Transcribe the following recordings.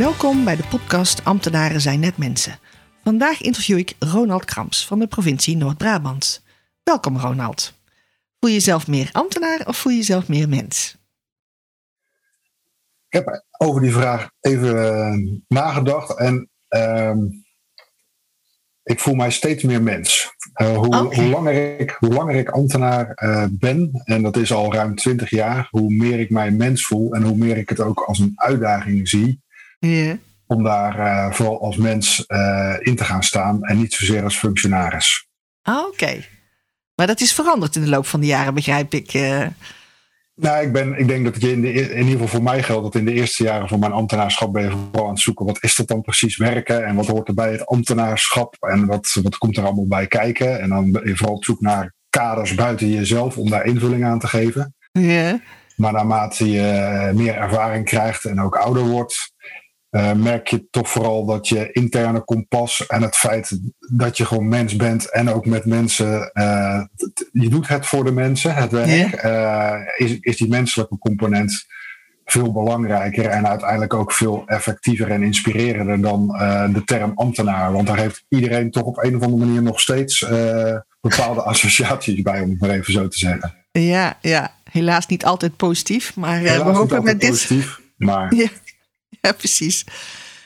Welkom bij de podcast Ambtenaren zijn net mensen. Vandaag interview ik Ronald Krams van de provincie Noord-Brabant. Welkom Ronald. Voel je jezelf meer ambtenaar of voel je jezelf meer mens? Ik heb over die vraag even uh, nagedacht en uh, ik voel mij steeds meer mens. Uh, hoe, okay. hoe, langer ik, hoe langer ik ambtenaar uh, ben, en dat is al ruim 20 jaar, hoe meer ik mij mens voel en hoe meer ik het ook als een uitdaging zie Yeah. Om daar uh, vooral als mens uh, in te gaan staan en niet zozeer als functionaris. Ah, Oké. Okay. Maar dat is veranderd in de loop van de jaren, begrijp ik. Uh... Nou, ik, ben, ik denk dat je in, de, in ieder geval voor mij geldt dat in de eerste jaren van mijn ambtenaarschap ben je vooral aan het zoeken. Wat is dat dan precies werken en wat hoort er bij het ambtenaarschap en wat, wat komt er allemaal bij kijken. En dan ben je vooral op zoek naar kaders buiten jezelf om daar invulling aan te geven. Yeah. Maar naarmate je meer ervaring krijgt en ook ouder wordt, uh, merk je toch vooral dat je interne kompas en het feit dat je gewoon mens bent en ook met mensen, uh, je doet het voor de mensen, het werk, yeah. uh, is, is die menselijke component veel belangrijker en uiteindelijk ook veel effectiever en inspirerender dan de term ambtenaar. Want daar heeft iedereen toch op een of andere manier nog steeds bepaalde associaties bij, om het maar even zo te zeggen. Ja, ja. helaas niet altijd positief, maar we hopen met dit. Positief, maar... Ja. Ja, precies.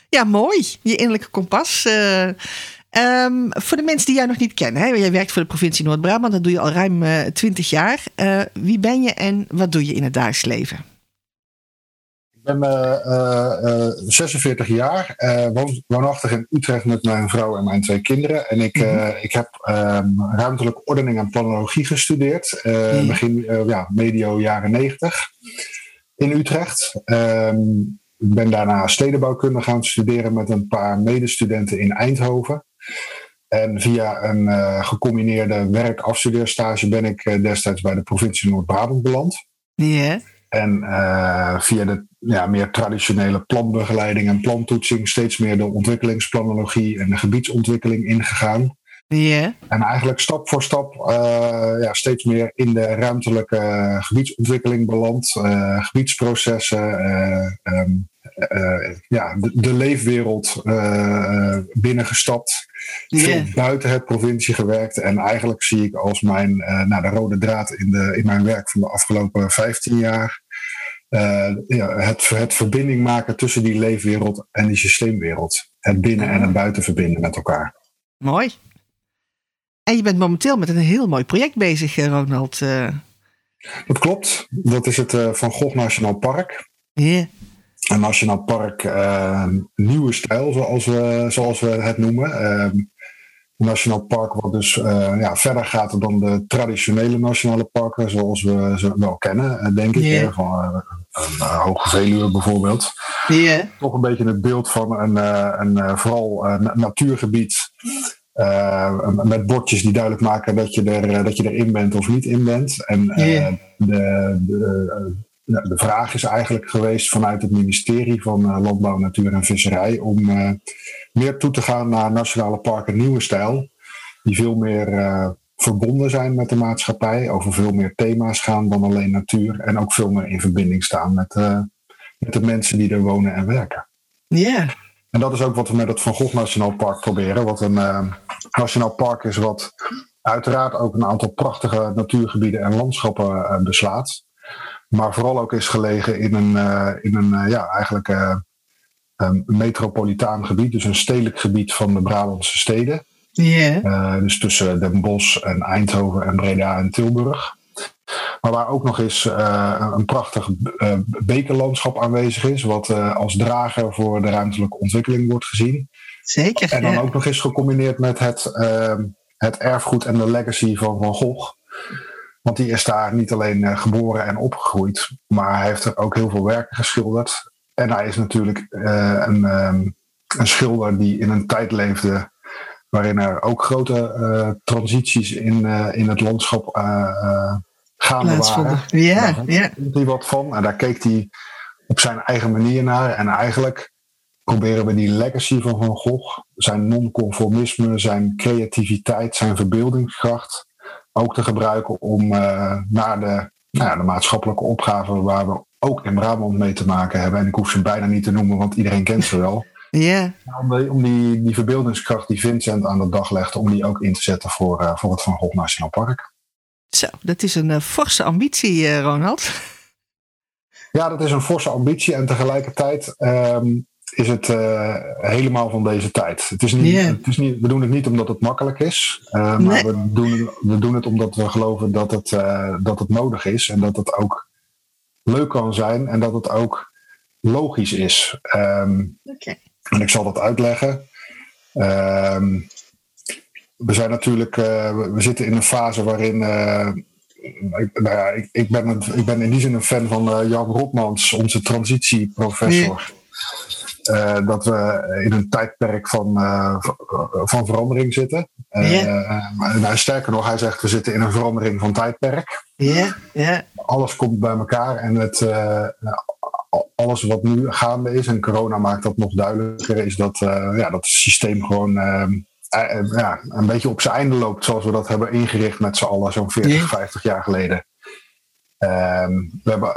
Ja, mooi. Je innerlijke kompas. Uh, um, voor de mensen die jij nog niet kennen. Hè? Jij werkt voor de provincie Noord-Brabant. Dat doe je al ruim uh, 20 jaar. Uh, wie ben je en wat doe je in het dagelijks leven? Ik ben 46 jaar. Woon, woonachtig in Utrecht met mijn vrouw en mijn twee kinderen. En ik, mm-hmm. ik heb um, ruimtelijke ordening en planologie gestudeerd. Mm. Begin ja, medio jaren 90 in Utrecht. Um, ik ben daarna stedenbouwkunde gaan studeren met een paar medestudenten in Eindhoven. En via een uh, gecombineerde werk-afstudeerstage ben ik uh, destijds bij de provincie Noord-Brabant beland. Ja. Yeah. En uh, via de ja, meer traditionele planbegeleiding en plantoetsing steeds meer de ontwikkelingsplanologie en de gebiedsontwikkeling ingegaan. Yeah. En eigenlijk stap voor stap ja, steeds meer in de ruimtelijke gebiedsontwikkeling beland. Gebiedsprocessen, um, ja, de, de leefwereld binnengestapt. Yeah. Veel buiten het provincie gewerkt. En eigenlijk zie ik als mijn nou, de rode draad in, de, in mijn werk van de afgelopen 15 jaar. ja, het, het verbinding maken tussen die leefwereld en die systeemwereld. Het binnen- en het buiten verbinden met elkaar. Mooi. En je bent momenteel met een heel mooi project bezig, Ronald. Uh... Dat klopt. Dat is het uh, Van Gogh Nationaal Park. Yeah. Een nationaal park uh, nieuwe stijl, zoals we, zoals we het noemen. een nationaal park wat dus ja, verder gaat dan de traditionele nationale parken, zoals we ze wel kennen, denk ik. Yeah. Van, een Hoge Veluwe bijvoorbeeld. Yeah. Toch een beetje het beeld van een, een vooral natuurgebied uh, met bordjes die duidelijk maken dat je, er, dat je erin bent of niet in bent. En uh, yeah. de, de, de vraag is eigenlijk geweest vanuit het ministerie van Landbouw, Natuur en Visserij om uh, meer toe te gaan naar nationale parken nieuwe stijl. Die veel meer verbonden zijn met de maatschappij, over veel meer thema's gaan dan alleen natuur. En ook veel meer in verbinding staan met, met de mensen die er wonen en werken. Ja. En dat is ook wat we met het Van Gogh Nationaal Park proberen. Wat een nationaal park is wat uiteraard ook een aantal prachtige natuurgebieden en landschappen beslaat. Maar vooral ook is gelegen in een, uh, in een ja, eigenlijk een metropolitaan gebied. Dus een stedelijk gebied van de Brabantse steden. Yeah. dus tussen Den Bosch en Eindhoven en Breda en Tilburg. Maar waar ook nog eens uh, een prachtig uh, bekerlandschap aanwezig is, wat uh, als drager voor de ruimtelijke ontwikkeling wordt gezien. Zeker. En dan ja. ook nog eens gecombineerd met het, het erfgoed en de legacy van Van Gogh. Want die is daar niet alleen geboren en opgegroeid, maar hij heeft er ook heel veel werken geschilderd. En hij is natuurlijk een, ehm, een schilder die in een tijd leefde waarin er ook grote transities in, in het landschap gaande waren. Ja, ja. hij wat van en daar keek hij op zijn eigen manier naar. En eigenlijk proberen we die legacy van Van Gogh, zijn non-conformisme, zijn creativiteit, zijn verbeeldingskracht ook te gebruiken om uh, naar de, nou ja, de maatschappelijke opgaven waar we ook in Brabant mee te maken hebben. En ik hoef ze bijna niet te noemen, want iedereen kent ze wel. Ja. Om, die, om die, die verbeeldingskracht die Vincent aan de dag legde, om die ook in te zetten voor, uh, voor het Van Gogh Nationaal Park. Zo, dat is een uh, forse ambitie, Ronald. Ja, dat is een forse ambitie en tegelijkertijd ehm, is het uh, helemaal van deze tijd. Het is niet, het is niet, we doen het niet omdat het makkelijk is, uh, maar we, doen, we doen het omdat we geloven dat het, uh, dat het nodig is en dat het ook leuk kan zijn en dat het ook logisch is. Um, okay. En ik zal dat uitleggen. Um, we zijn natuurlijk, we zitten in een fase waarin ik, nou ja, ik, ik, ben ik ben in die zin een fan van Jan Rotmans, onze transitieprofessor. Uh, dat we in een tijdperk van, uh, van verandering zitten. nou, sterker nog, hij zegt we zitten in een verandering van tijdperk. Ja, ja. Alles komt bij elkaar en het, alles wat nu gaande is, en corona maakt dat nog duidelijker, is dat, ja, dat het systeem gewoon eh, eh, ja, een beetje op zijn einde loopt zoals we dat hebben ingericht met z'n allen zo'n 40, 50 jaar geleden. Ehm, we hebben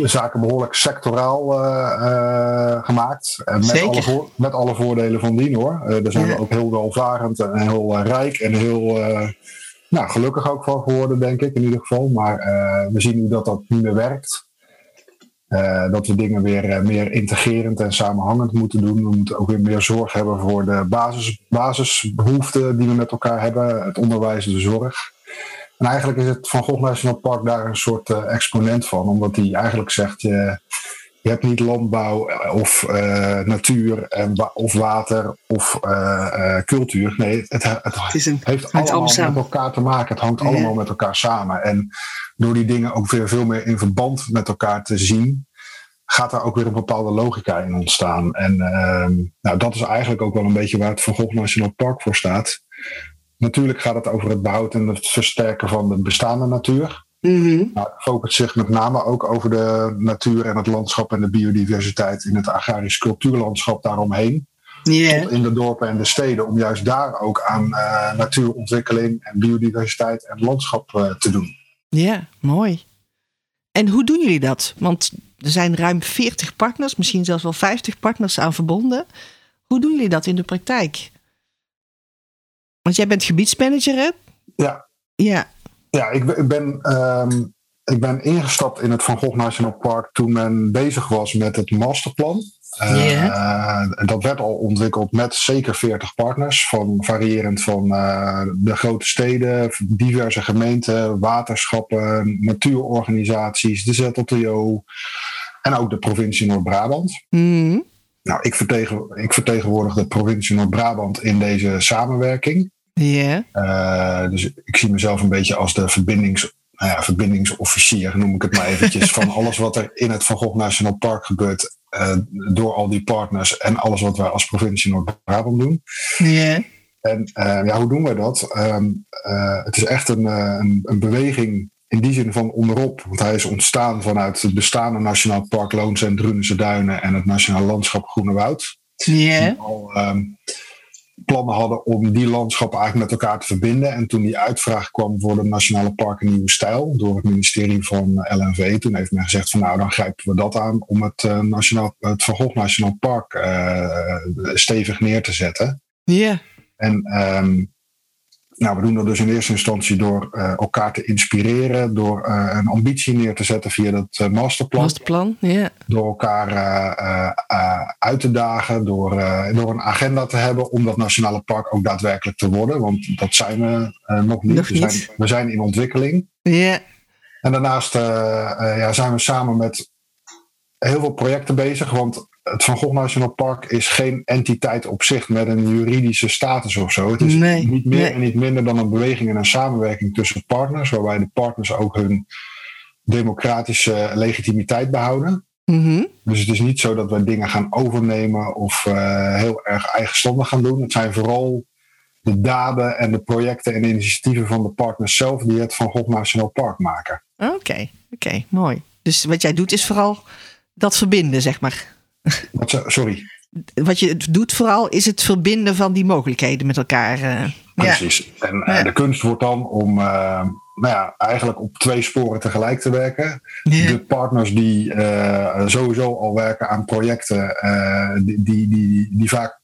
um, zaken behoorlijk sectoraal uh, gemaakt. met, alle voor, met alle voordelen van dien hoor. daar zijn we ook heel welvarend en heel rijk en heel nou, gelukkig ook van geworden, denk ik in ieder geval. Maar we zien nu dat dat niet meer werkt. Uh, dat we dingen weer uh, meer integrerend en samenhangend moeten doen. We moeten ook weer meer zorg hebben voor de basis, basisbehoeften die we met elkaar hebben. Het onderwijs, de zorg. En eigenlijk is het Van Gogh National Park daar een soort uh, exponent van. Omdat hij eigenlijk zegt, je, je hebt niet landbouw of natuur en of water of cultuur. Nee, het, het, het, een, heeft allemaal met elkaar te maken. Het hangt ja. allemaal met elkaar samen. En door die dingen ook weer veel meer in verband met elkaar te zien, gaat daar ook weer een bepaalde logica in ontstaan. En uh, nou, dat is eigenlijk ook wel een beetje waar het Van Gogh National Park voor staat. Natuurlijk gaat het over het behoud en het versterken van de bestaande natuur. Nou, het focust zich met name ook over de natuur en het landschap en de biodiversiteit in het agrarisch cultuurlandschap daaromheen. Yeah. Tot in de dorpen en de steden, om juist daar ook aan uh, natuurontwikkeling en biodiversiteit en landschap uh, te doen. Ja, mooi. En hoe doen jullie dat? Want er zijn ruim 40 partners, misschien zelfs wel 50 partners aan verbonden. Hoe doen jullie dat in de praktijk? Want jij bent gebiedsmanager, hè? Ja. Ja. Ja, ik ben, um, ik ben ingestapt in het Van Gogh National Park toen men bezig was met het masterplan. Yeah. Uh, dat werd al ontwikkeld met zeker 40 partners, van variërend van uh, de grote steden, diverse gemeenten, waterschappen, natuurorganisaties, de ZLTO en ook de provincie Noord-Brabant. Mm. Nou, ik, vertegen, ik vertegenwoordig de provincie Noord-Brabant in deze samenwerking. Ja. Yeah. Uh, dus ik zie mezelf een beetje als de verbindings nou ja, verbindingsofficier, noem ik het maar eventjes, van alles wat er in het Van Gogh National Park gebeurt uh, door al die partners en alles wat wij als provincie Noord-Brabant doen. Ja. En uh, ja, hoe doen wij dat? Um, uh, het is echt een, een, een, beweging in die zin van onderop, want hij is ontstaan vanuit het bestaande Nationaal Park Loons en Drunense Duinen en het Nationaal Landschap Groene Woud. Ja. Al, um, plannen hadden om die landschappen eigenlijk met elkaar te verbinden. En toen die uitvraag kwam voor de Nationale Parken Nieuwe Stijl door het ministerie van LNV, toen heeft men gezegd van nou dan grijpen we dat aan om het, uh, Nationaal, het Van Gogh Nationaal Park uh, stevig neer te zetten. Ja. Yeah. En um, nou, we doen dat dus in eerste instantie door uh, elkaar te inspireren, door uh, een ambitie neer te zetten via dat uh, masterplan. Masterplan, ja. Yeah. Door elkaar uit te dagen, door, door een agenda te hebben om dat nationale park ook daadwerkelijk te worden. Want dat zijn we nog niet. Nog we. Zijn, we zijn in ontwikkeling. Ja. Yeah. En daarnaast ja, zijn we samen met heel veel projecten bezig. Want het Van Gogh National Park is geen entiteit op zich met een juridische status of zo. Het is Nee, niet meer nee. en niet minder dan een beweging en een samenwerking tussen partners, waarbij de partners ook hun democratische legitimiteit behouden. Mhm. Dus het is niet zo dat wij dingen gaan overnemen of eh, heel erg eigenstandig gaan doen. Het zijn vooral de daden en de projecten en initiatieven van de partners zelf die het Van Gogh National Park maken. Oké, oké, mooi. Dus wat jij doet is vooral dat verbinden, zeg maar. Wat sorry, Wat je doet vooral is het verbinden van die mogelijkheden met elkaar. eh. ja. precies. En eh, Ja. de kunst wordt dan om eh, nou ja, eigenlijk op twee sporen tegelijk te werken. Ja. De partners die sowieso al werken aan projecten, die, die, die, die vaak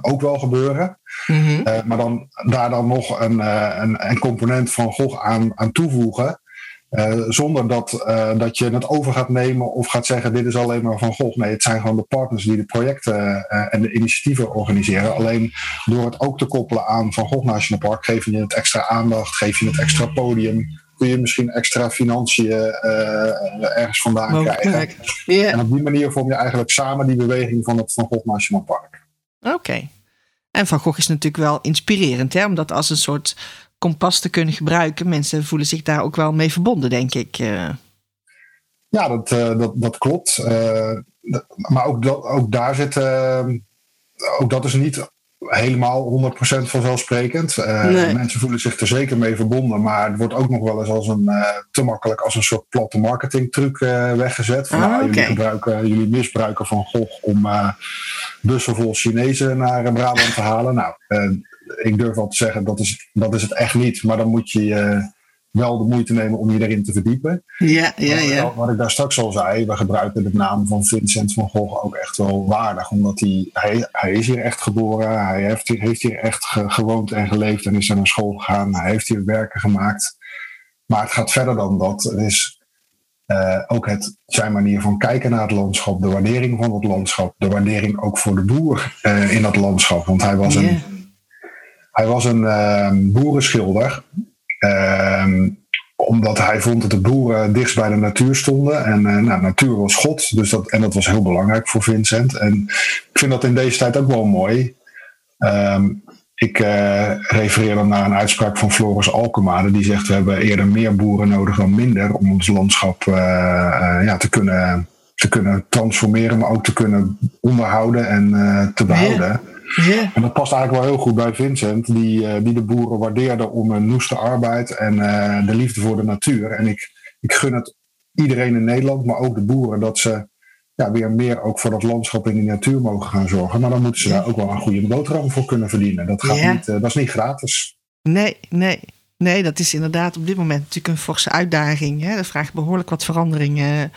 ook wel gebeuren. Mhm. Maar dan daar dan nog een, een, een component van aan, aan toevoegen. Eh, zonder dat, eh, dat je het over gaat nemen of gaat zeggen: dit is alleen maar van Gogh. Nee, het zijn gewoon de partners die de projecten eh, en de initiatieven organiseren. Alleen door het ook te koppelen aan Van Gogh National Park, geef je het extra aandacht, geef je het extra podium. Kun je misschien extra financiën ergens vandaan Mogelijk. krijgen. En op die manier vorm je eigenlijk samen die beweging van het Van Gogh National Park. Oké. En Van Gogh is natuurlijk wel inspirerend, hè? om dat als een soort kompas te kunnen gebruiken. Mensen voelen zich daar ook wel mee verbonden, denk ik. eh. Ja, dat, eh, dat, dat klopt. Eh, maar ook, dat, ook daar zit. ook dat is niet helemaal 100% vanzelfsprekend. Nee. Mensen voelen zich er zeker mee verbonden. Maar het wordt ook nog wel eens als een, te makkelijk als een soort platte marketingtruc eh weggezet. Van, Ah, nou, jullie, gebruiken, jullie misbruiken van Gogh om bussen vol Chinezen naar Brabant te halen. Nou, ik durf wel te zeggen, dat is, dat is het echt niet. Maar dan moet je eh, wel de moeite nemen om je erin te verdiepen. Ja, ja, ja. Wat, wat ik daar straks al zei, we gebruiken de naam van Vincent van Gogh ook echt wel waardig. Omdat hij, hij, hij is hier echt geboren, hij heeft hier, heeft hier echt ge- gewoond en geleefd en is naar school gegaan. Hij heeft hier werken gemaakt. Maar het gaat verder dan dat. Het is eh, ook het, zijn manier van kijken naar het landschap, de waardering van het landschap, de waardering ook voor de boer eh, in dat landschap. Want hij was een. Hij was een ehm, boerenschilder. Ehm, omdat hij vond dat de boeren dichtst bij de natuur stonden. En eh, nou, natuur was God. Dus dat, en dat was heel belangrijk voor Vincent. En ik vind dat in deze tijd ook wel mooi. Ehm, ik eh, refereer dan naar een uitspraak van Floris Alkemade. Die zegt we hebben eerder meer boeren nodig dan minder. Om ons landschap eh, ja, te, kunnen, te kunnen transformeren. Maar ook te kunnen onderhouden en te behouden. En dat past eigenlijk wel heel goed bij Vincent, die, eh, die de boeren waardeerde om hun noeste arbeid en eh, de liefde voor de natuur. En ik, ik gun het iedereen in Nederland, maar ook de boeren, dat ze ja, weer meer ook voor dat landschap en die natuur mogen gaan zorgen. Maar dan moeten ze daar ook wel een goede boterham voor kunnen verdienen. Dat, gaat niet, eh, dat is niet gratis. Nee, nee. Nee, dat is inderdaad op dit moment natuurlijk een forse uitdaging. Hè? Dat vraagt behoorlijk wat veranderingen.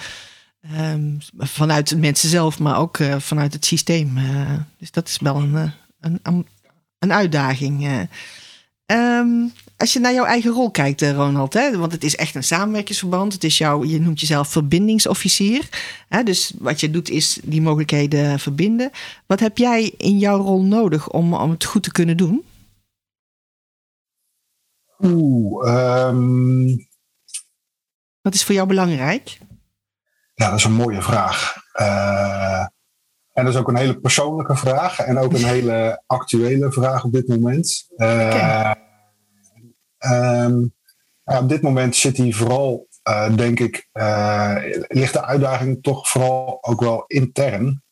Ehm, vanuit de mensen zelf, maar ook eh, vanuit het systeem. eh. dus dat is wel een, eh, een, een, uitdaging. eh. Ehm, als je naar jouw eigen rol kijkt, Ronald, hè, want het is echt een samenwerkingsverband. Het is jouw, je noemt jezelf verbindingsofficier. Hè, dus wat je doet is die mogelijkheden verbinden. Wat heb jij in jouw rol nodig om, om het goed te kunnen doen? Oeh, ehm, Wat is voor jou belangrijk? Ja, dat is een mooie vraag. Eh, en dat is ook een hele persoonlijke vraag en ook een hele actuele vraag op dit moment. Eh, ehm, ja, op dit moment zit hij vooral, eh, denk ik, ligt de uitdaging toch vooral ook wel intern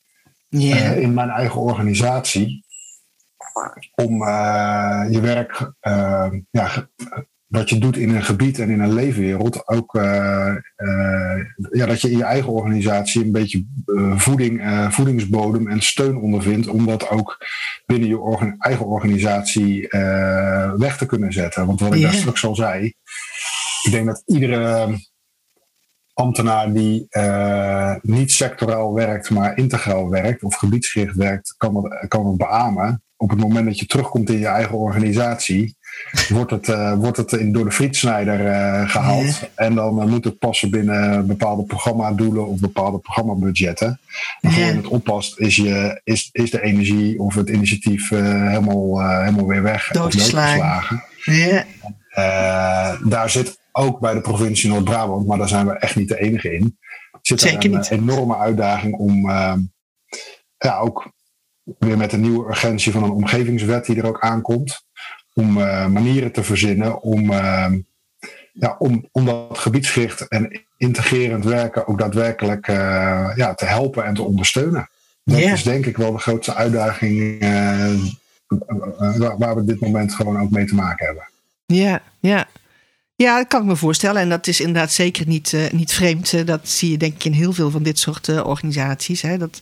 in mijn eigen organisatie. Om je werk, ja, wat je doet in een gebied en in een leefwereld, ook eh, eh, ja, dat je in je eigen organisatie een beetje eh, voeding, voedingsbodem en steun ondervindt, om dat ook binnen je orga- eigen organisatie weg te kunnen zetten. Want wat ik daar straks al zei, ik denk dat iedere ambtenaar die niet sectoraal werkt, maar integraal werkt of gebiedsgericht werkt, kan het, kan het beamen. Op het moment dat je terugkomt in je eigen organisatie, wordt het, eh, wordt het in, door de frietsnijder eh, gehaald. En dan eh, moet het passen binnen bepaalde programmadoelen of bepaalde programmabudgetten. En voor je het oppast, is, je, is, is de energie of het initiatief helemaal, helemaal weer weg. Doodgeslagen. Ja. Eh, daar zit ook bij de provincie Noord-Brabant, maar daar zijn we echt niet de enige in. Zit er Zeker een niet. enorme uitdaging om, eh, ja, ook weer met een nieuwe urgentie van een omgevingswet die er ook aankomt. Om manieren te verzinnen om, ehm, ja, om, om dat gebiedsgericht en integrerend werken ook daadwerkelijk ja, te helpen en te ondersteunen. Dat is denk ik wel de grootste uitdaging waar we dit moment gewoon ook mee te maken hebben. Ja, ja. Ja, dat kan ik me voorstellen. En dat is inderdaad zeker niet, uh, niet vreemd. Eh, dat zie je denk ik in heel veel van dit soort uh, organisaties. Hè? Dat,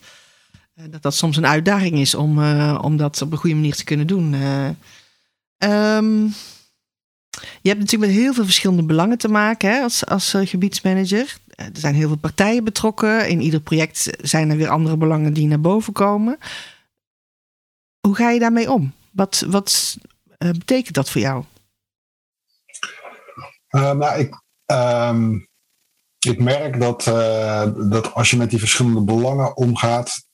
dat dat soms een uitdaging is om, om dat op een goede manier te kunnen doen. Um, je hebt natuurlijk met heel veel verschillende belangen te maken hè, als, als gebiedsmanager. Er zijn heel veel partijen betrokken. In ieder project zijn er weer andere belangen die naar boven komen. Hoe ga je daarmee om? Wat, wat betekent dat voor jou? Nou, ik, um, ik merk dat, dat als je met die verschillende belangen omgaat,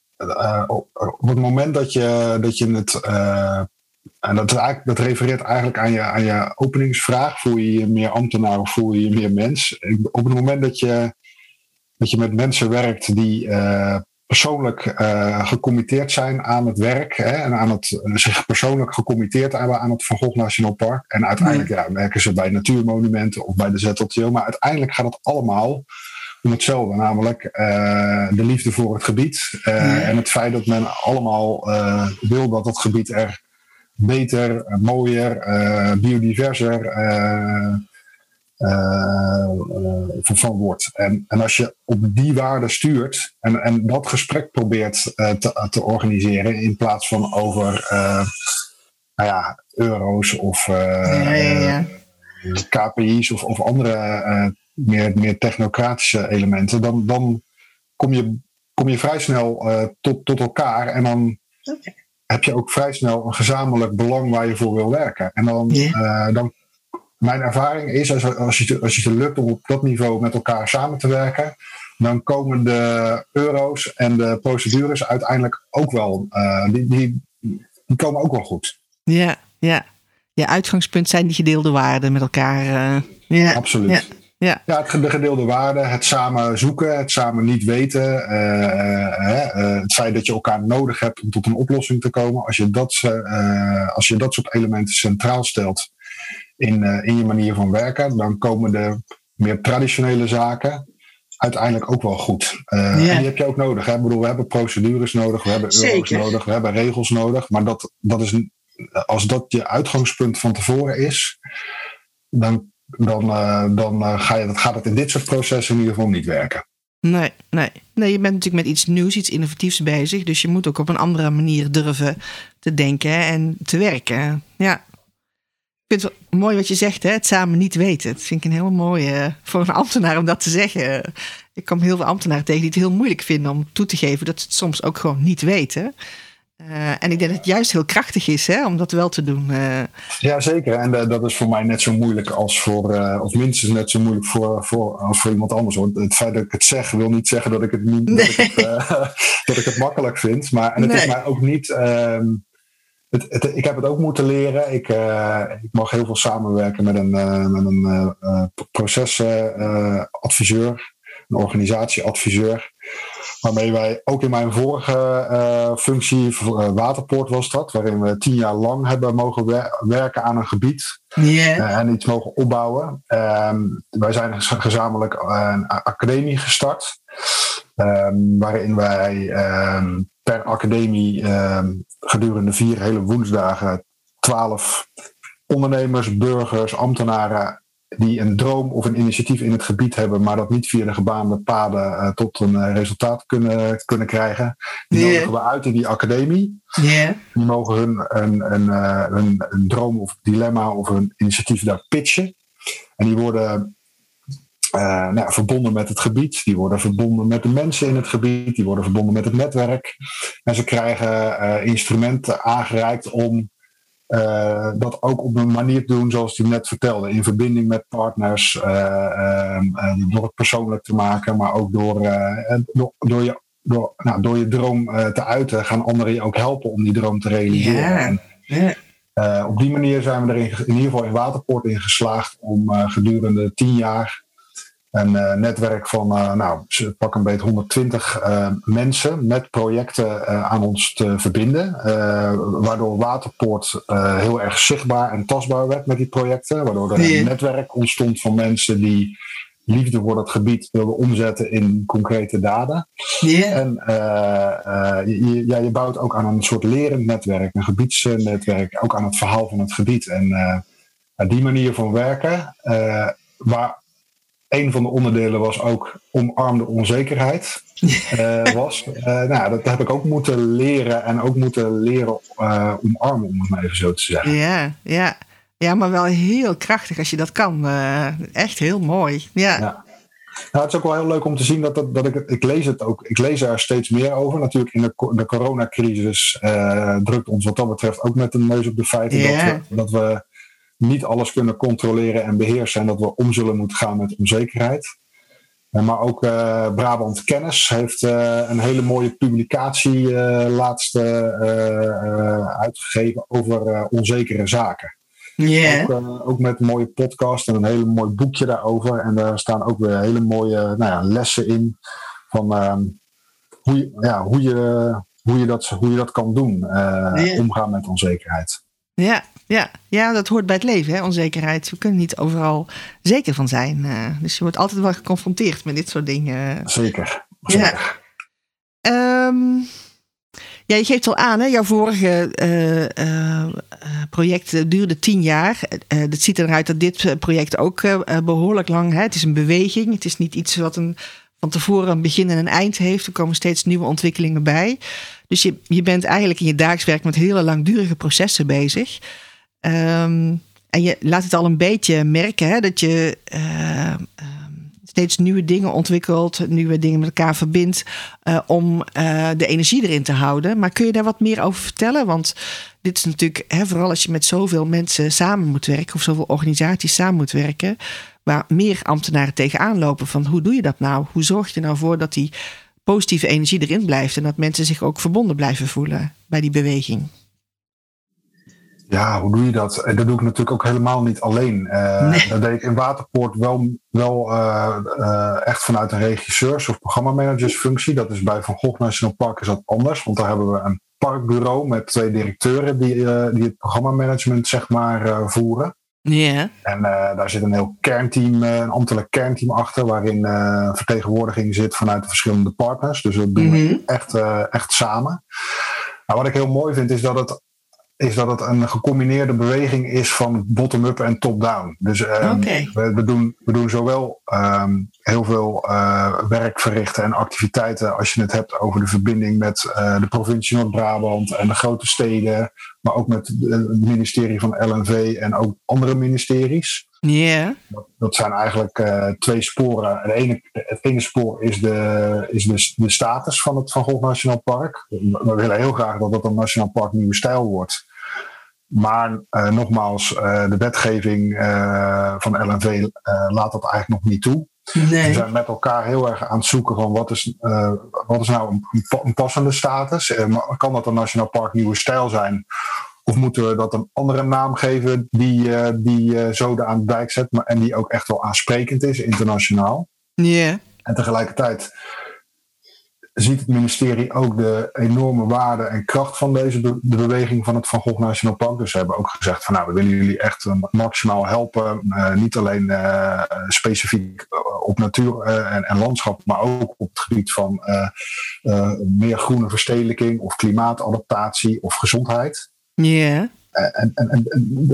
op, op, het moment dat je, dat je het. En dat, dat refereert eigenlijk aan je, aan je openingsvraag: voel je je meer ambtenaar of voel je je meer mens? Op het moment dat je, dat je met mensen werkt die persoonlijk uh, gecommitteerd zijn aan het werk hè, en aan het, uh, zich persoonlijk gecommitteerd hebben aan het Van Gogh Nationaal Park. En uiteindelijk ja, werken ze bij natuurmonumenten of bij de ZLTO, maar uiteindelijk gaat het allemaal om hetzelfde, namelijk uh, de liefde voor het gebied en het feit dat men allemaal wil dat het gebied er beter, mooier, biodiverser uh, van wordt. En, en als je op die waarde stuurt en, en dat gesprek probeert te, te organiseren in plaats van over nou ja, euro's of ja, ja, ja. KPI's of, of andere meer, meer technocratische elementen, dan, dan kom, je, kom je vrij snel tot, tot elkaar en dan okay. Heb je ook vrij snel een gezamenlijk belang waar je voor wil werken. En dan, dan mijn ervaring is, als, als, je, als je het lukt om op dat niveau met elkaar samen te werken, dan komen de euro's en de procedures uiteindelijk ook wel, uh, die, die, die, komen ook wel goed. Ja, ja. Ja, uitgangspunt zijn die gedeelde waarden met elkaar. Uh, ja, Absoluut. Ja. Ja. ja, de gedeelde waarden, het samen zoeken, het samen niet weten, uh, het feit dat je elkaar nodig hebt om tot een oplossing te komen. Als je dat, als je dat soort elementen centraal stelt, in, in je manier van werken, dan komen de meer traditionele zaken uiteindelijk ook wel goed. Uh, En die heb je ook nodig. Hè? Ik bedoel, we hebben procedures nodig, we hebben euro's nodig, we hebben regels nodig. Maar dat, dat is, als dat je uitgangspunt van tevoren is, dan, dan, uh, dan ga je, gaat het in dit soort processen in ieder geval niet werken. Nee, nee. nee, je bent natuurlijk met iets nieuws, iets innovatiefs bezig. Dus je moet ook op een andere manier durven te denken en te werken. Ja vind het mooi wat je zegt, hè? het samen niet weten. Dat vind ik een heel mooie uh, voor een ambtenaar om dat te zeggen. Ik kom heel veel ambtenaren tegen die het heel moeilijk vinden om toe te geven dat ze het soms ook gewoon niet weten. Uh, en ik denk dat het juist heel krachtig is hè, om dat wel te doen. Uh. Ja, zeker. En uh, dat is voor mij net zo moeilijk als voor, of minstens net zo moeilijk voor, voor, als voor iemand anders. Want het feit dat ik het zeg, wil niet zeggen dat ik het, niet, nee. dat, ik het, dat ik het makkelijk vind. Maar en het nee. is mij ook niet. Ehm, het, ik heb het ook moeten leren. Ik, ik mag heel veel samenwerken met een, met een procesadviseur, een organisatieadviseur. Waarmee wij ook in mijn vorige functie, Waterpoort was dat, waarin we tien jaar lang hebben mogen werken aan een gebied yeah. en iets mogen opbouwen. Ehm, wij zijn gezamenlijk een academie gestart, um, waarin wij um, per academie ehm, gedurende vier hele woensdagen twaalf ondernemers, burgers, ambtenaren die een droom of een initiatief in het gebied hebben, maar dat niet via de gebaande paden uh, tot een uh, resultaat kunnen, kunnen krijgen. Die yeah. nodigen we uit in die academie. Yeah. Die mogen hun een, een, een, een droom of dilemma of een initiatief daar pitchen. En die worden uh, nou, verbonden met het gebied, die worden verbonden met de mensen in het gebied, die worden verbonden met het netwerk. En ze krijgen instrumenten aangereikt om uh, dat ook op een manier te doen zoals hij net vertelde. In verbinding met partners, ehm, door het persoonlijk te maken, maar ook door, door, door, je, door, nou, door je droom te uiten, gaan anderen je ook helpen om die droom te realiseren. Yeah. En, op die manier zijn we er in, in ieder geval in Waterpoort in geslaagd om gedurende tien jaar een uh, netwerk van, uh, nou, pak een beetje 120 uh, mensen met projecten aan ons te verbinden. waardoor Waterpoort heel erg zichtbaar en tastbaar werd met die projecten. Waardoor er een netwerk ontstond van mensen die liefde voor dat gebied wilden omzetten in concrete daden. Yeah. En je, ja, je bouwt ook aan een soort lerend netwerk, een gebiedsnetwerk, ook aan het verhaal van het gebied. En die manier van werken, waar een van de onderdelen was ook omarmde onzekerheid. Uh, was. Uh, nou, dat heb ik ook moeten leren en ook moeten leren uh, omarmen, om het maar even zo te zeggen. Ja, ja. ja, maar wel heel krachtig als je dat kan. echt heel mooi. Ja. ja. Nou, het is ook wel heel leuk om te zien dat, dat, dat ik, ik lees het ook, ik lees er steeds meer over. Natuurlijk in de, de coronacrisis drukt ons wat dat betreft ook met de neus op de feiten yeah. dat, we, dat we niet alles kunnen controleren en beheersen en dat we om zullen moeten gaan met onzekerheid. Eh, maar ook uh, Brabant Kennis heeft uh, een hele mooie publicatie uh, laatst uitgegeven over onzekere zaken. Yeah. Ook, ook, met een mooie podcast en een hele mooi boekje daarover. En daar staan ook weer hele mooie nou ja, lessen in van ehm, hoe, je, ja, hoe, je, hoe, je dat, hoe je dat kan doen, yeah. omgaan met onzekerheid. Ja, ja, ja, dat hoort bij het leven, hè? onzekerheid. We kunnen niet overal zeker van zijn. Uh, dus je wordt altijd wel geconfronteerd met dit soort dingen. Zeker. zeker. Ja. Um, ja, je geeft al aan, hè? jouw vorige uh, uh, project duurde tien jaar. het ziet eruit dat dit project ook behoorlijk lang... Hè? Het is een beweging, het is niet iets wat een, van tevoren een begin en een eind heeft. Er komen steeds nieuwe ontwikkelingen bij. Dus je, je bent eigenlijk in je dagelijks werk met hele langdurige processen bezig... Um, en je laat het al een beetje merken hè, dat je uh, steeds nieuwe dingen ontwikkelt, nieuwe dingen met elkaar verbindt uh, om uh, de energie erin te houden. Maar kun je daar wat meer over vertellen? Want dit is natuurlijk, hè, vooral als je met zoveel mensen samen moet werken of zoveel organisaties samen moet werken, waar meer ambtenaren tegenaan lopen van hoe doe je dat nou? Hoe zorg je nou voor dat die positieve energie erin blijft en dat mensen zich ook verbonden blijven voelen bij die beweging? Ja, hoe doe je dat? Dat doe ik natuurlijk ook helemaal niet alleen. Uh, Dat deed ik in Waterpoort wel, wel uh, uh, echt vanuit een regisseurs- of programmamanagersfunctie. Dat is bij Van Gogh National Park is dat anders. Want daar hebben we een parkbureau met twee directeuren die, die het programmamanagement zeg maar voeren. Ja. En daar zit een heel kernteam, een ambtelijk kernteam achter, waarin vertegenwoordiging zit vanuit de verschillende partners. Dus dat doen we mhm. echt, echt samen. Nou, wat ik heel mooi vind is dat het is dat het een gecombineerde beweging is van bottom-up en top-down. Dus um, we, we, doen, we doen zowel um, heel veel uh, werk verrichten en activiteiten als je het hebt over de verbinding met uh, de provincie Noord-Brabant en de grote steden, maar ook met het ministerie van LNV en ook andere ministeries. Ja. Dat, dat, zijn eigenlijk uh, twee sporen. Het ene, het ene spoor is, de, is de, de status van het Van Gogh Nationaal Park. We willen heel graag dat het een Nationaal Park nieuwe stijl wordt. Maar uh, nogmaals, uh, de wetgeving uh, van LNV laat dat eigenlijk nog niet toe. Nee. We zijn met elkaar heel erg aan het zoeken van wat is, wat is nou een, een passende status? kan dat een nationaal park nieuwe stijl zijn? Of moeten we dat een andere naam geven die, die zoden aan de dijk zet maar, en die ook echt wel aansprekend is internationaal? Ja. Yeah. En tegelijkertijd ziet het ministerie ook de enorme waarde en kracht van deze de beweging van het Van Gogh National Park. Dus ze hebben ook gezegd van nou, we willen jullie echt maximaal helpen. Uh, niet alleen uh, specifiek op natuur en, en, landschap, maar ook op het gebied van meer groene verstedelijking of klimaatadaptatie of gezondheid. Ja. En, en, en,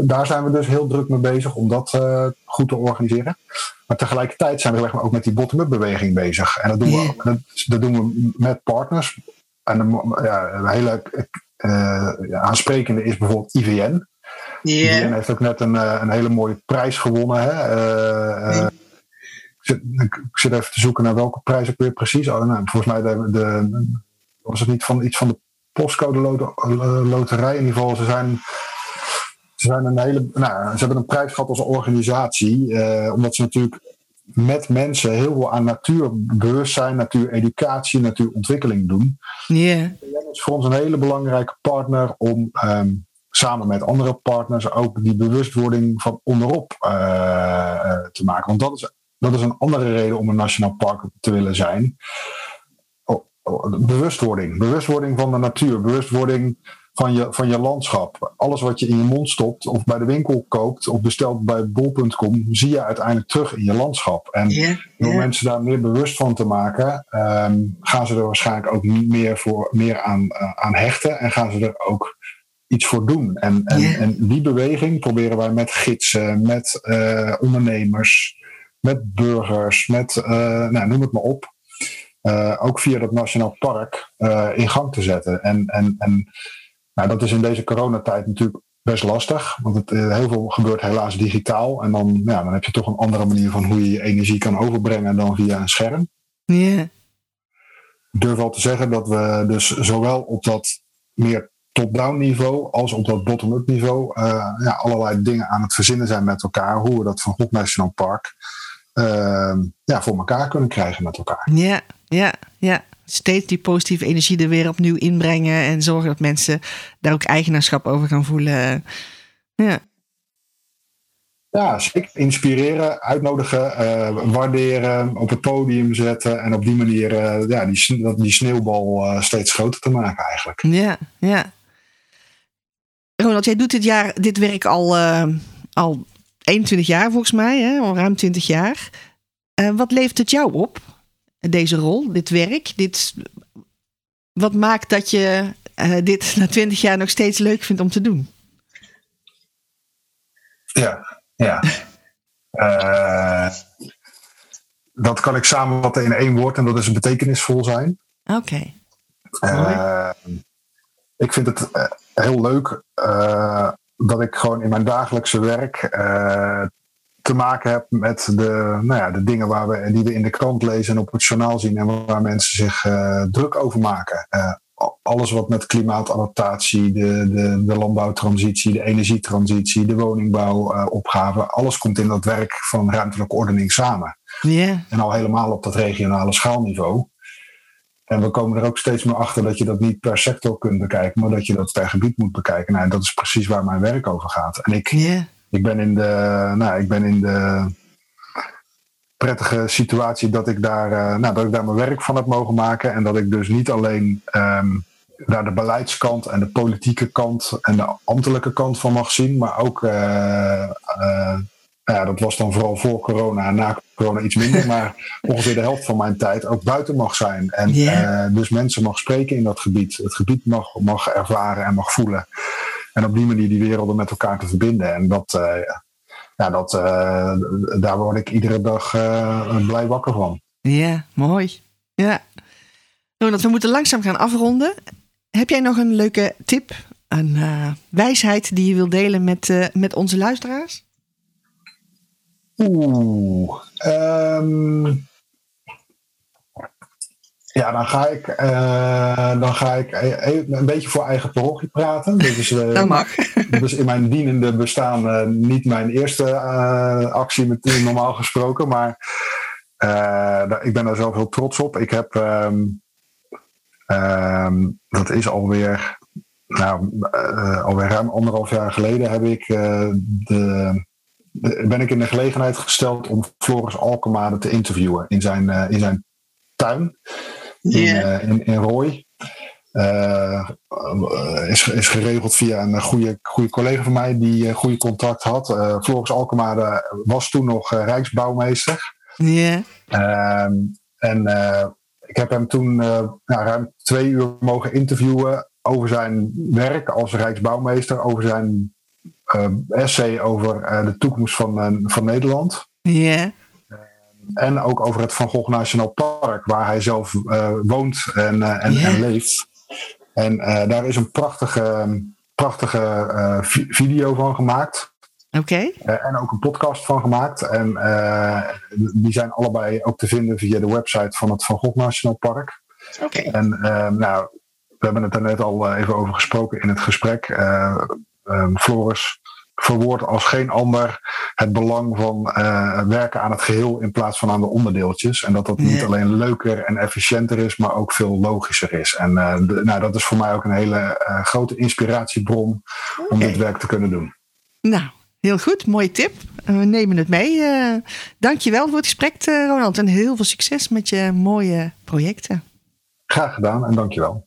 daar zijn we dus heel druk mee bezig om dat uh, goed te organiseren. Maar tegelijkertijd zijn we ook met die bottom-up beweging bezig. En dat doen, we, dat, dat, doen we met partners. En ja, een hele uh, aansprekende is bijvoorbeeld IVN. Yeah. IVN heeft ook net een, een hele mooie prijs gewonnen. Hè? Uh, ik, zit, ik, zit, even te zoeken naar welke prijs ik weer precies. Oh, nou, volgens mij de, de, was het niet van iets van de postcode loterij. In ieder geval, ze zijn ze, zijn een hele, nou, ze hebben een prijs gehad als organisatie, eh, omdat ze natuurlijk met mensen heel veel aan natuurbewustzijn, natuureducatie, natuurontwikkeling doen. Yeah. Dat is voor ons een hele belangrijke partner om um, samen met andere partners ook die bewustwording van onderop uh, te maken. Want dat is dat is een andere reden om een nationaal park te willen zijn. Bewustwording. Bewustwording van de natuur. Bewustwording van je, van je landschap. Alles wat je in je mond stopt of bij de winkel koopt of bestelt bij bol.com, zie je uiteindelijk terug in je landschap. En door mensen daar meer bewust van te maken, ehm, gaan ze er waarschijnlijk ook meer, voor, meer aan, uh, aan hechten en gaan ze er ook iets voor doen. En, en, en die beweging proberen wij met gidsen, met uh, ondernemers, met burgers, met uh, nou, noem het maar op. ook via dat Nationaal Park in gang te zetten. En, en, en nou, dat is in deze coronatijd natuurlijk best lastig. Want het, eh, heel veel gebeurt helaas digitaal. En dan, ja, dan heb je toch een andere manier van hoe je je energie kan overbrengen dan via een scherm. Ja. Ik durf wel te zeggen dat we dus zowel op dat meer top-down niveau als op dat bottom-up niveau uh, ja, allerlei dingen aan het verzinnen zijn met elkaar. Hoe we dat van God National Park uh, ja, voor elkaar kunnen krijgen met elkaar. Ja, ja, ja steeds die positieve energie er weer opnieuw inbrengen. En zorgen dat mensen daar ook eigenaarschap over gaan voelen. Ja. Ja, zeker. Inspireren, uitnodigen, uh, waarderen, op het podium zetten. En op die manier uh, ja, die, die sneeuwbal uh, steeds groter te maken eigenlijk. Ja, ja. Ronald, jij doet dit, jaar, dit werk al, al 21 jaar volgens mij, hè? al ruim 20 jaar. wat levert het jou op? Deze rol, dit werk? Dit, wat maakt dat je uh, dit na twintig jaar nog steeds leuk vindt om te doen? Ja, ja. uh, dat kan ik samenvatten in één woord en dat is betekenisvol zijn. Oké. Okay. Uh, ik vind het heel leuk dat ik gewoon in mijn dagelijkse werk te maken hebt met de, nou ja, de dingen waar we, die we in de krant lezen en op het journaal zien en waar mensen zich uh, druk over maken. Uh, alles wat met klimaatadaptatie, de, de, de landbouwtransitie, de energietransitie, de woningbouwopgave, uh, alles komt in dat werk van ruimtelijke ordening samen. Yeah. En al helemaal op dat regionale schaalniveau. En we komen er ook steeds meer achter dat je dat niet per sector kunt bekijken, maar dat je dat per gebied moet bekijken. Nou, en dat is precies waar mijn werk over gaat. En ik, yeah ik ben in de, nou, ik ben in de prettige situatie dat ik, daar, uh, nou, dat ik daar mijn werk van heb mogen maken. En dat ik dus niet alleen um, daar de beleidskant en de politieke kant en de ambtelijke kant van mag zien, maar ook, uh, uh, ja, dat was dan vooral voor corona en na corona iets minder, maar ongeveer de helft van mijn tijd ook buiten mag zijn. En yeah. dus mensen mag spreken in dat gebied, het gebied mag, mag ervaren en mag voelen. En op die manier die werelden met elkaar te verbinden. En dat, uh, ja, dat, uh, daar word ik iedere dag uh, blij wakker van. Ja, mooi. Ja. Ronald, we moeten langzaam gaan afronden. Heb jij nog een leuke tip, een wijsheid die je wilt delen met, met onze luisteraars? Oeh. Um, ja, dan ga ik, uh, dan ga ik een beetje voor eigen parochie praten. Dit is, uh, dat mag. Dus in mijn dienende bestaan uh, niet mijn eerste actie met normaal gesproken. Maar ik ben daar zelf heel trots op. Ik heb, um, um, dat is alweer, nou, alweer ruim anderhalf jaar geleden, heb ik de, de, ben ik in de gelegenheid gesteld om Floris Alkemade te interviewen in zijn, in zijn tuin in, yeah. in, in Rooi. Uh, is, is geregeld via een goede, goede collega van mij die uh, goede contact had. Uh, Floris Alkemade was toen nog Rijksbouwmeester. Ja. Yeah. en ik heb hem toen nou, ruim twee uur mogen interviewen over zijn werk als Rijksbouwmeester, over zijn essay over de toekomst van, van Nederland. Ja. En ook over het Van Gogh Nationaal Park, waar hij zelf uh, woont en, uh, en, yeah. en, leeft. En uh, daar is een prachtige, prachtige video van gemaakt. Oké. Okay. en ook een podcast van gemaakt. En die zijn allebei ook te vinden via de website van het Van Gogh Nationaal Park. Oké. Okay. En nou, we hebben het er net al even over gesproken in het gesprek. Um, Floris verwoord als geen ander het belang van uh, werken aan het geheel in plaats van aan de onderdeeltjes. En dat dat niet alleen leuker en efficiënter is, maar ook veel logischer is. En uh, de, nou, dat is voor mij ook een hele uh, grote inspiratiebron okay. om dit werk te kunnen doen. Nou, Heel goed, mooie tip. We nemen het mee. Uh, dankjewel voor het gesprek, Ronald. En heel veel succes met je mooie projecten. Graag gedaan en dankjewel.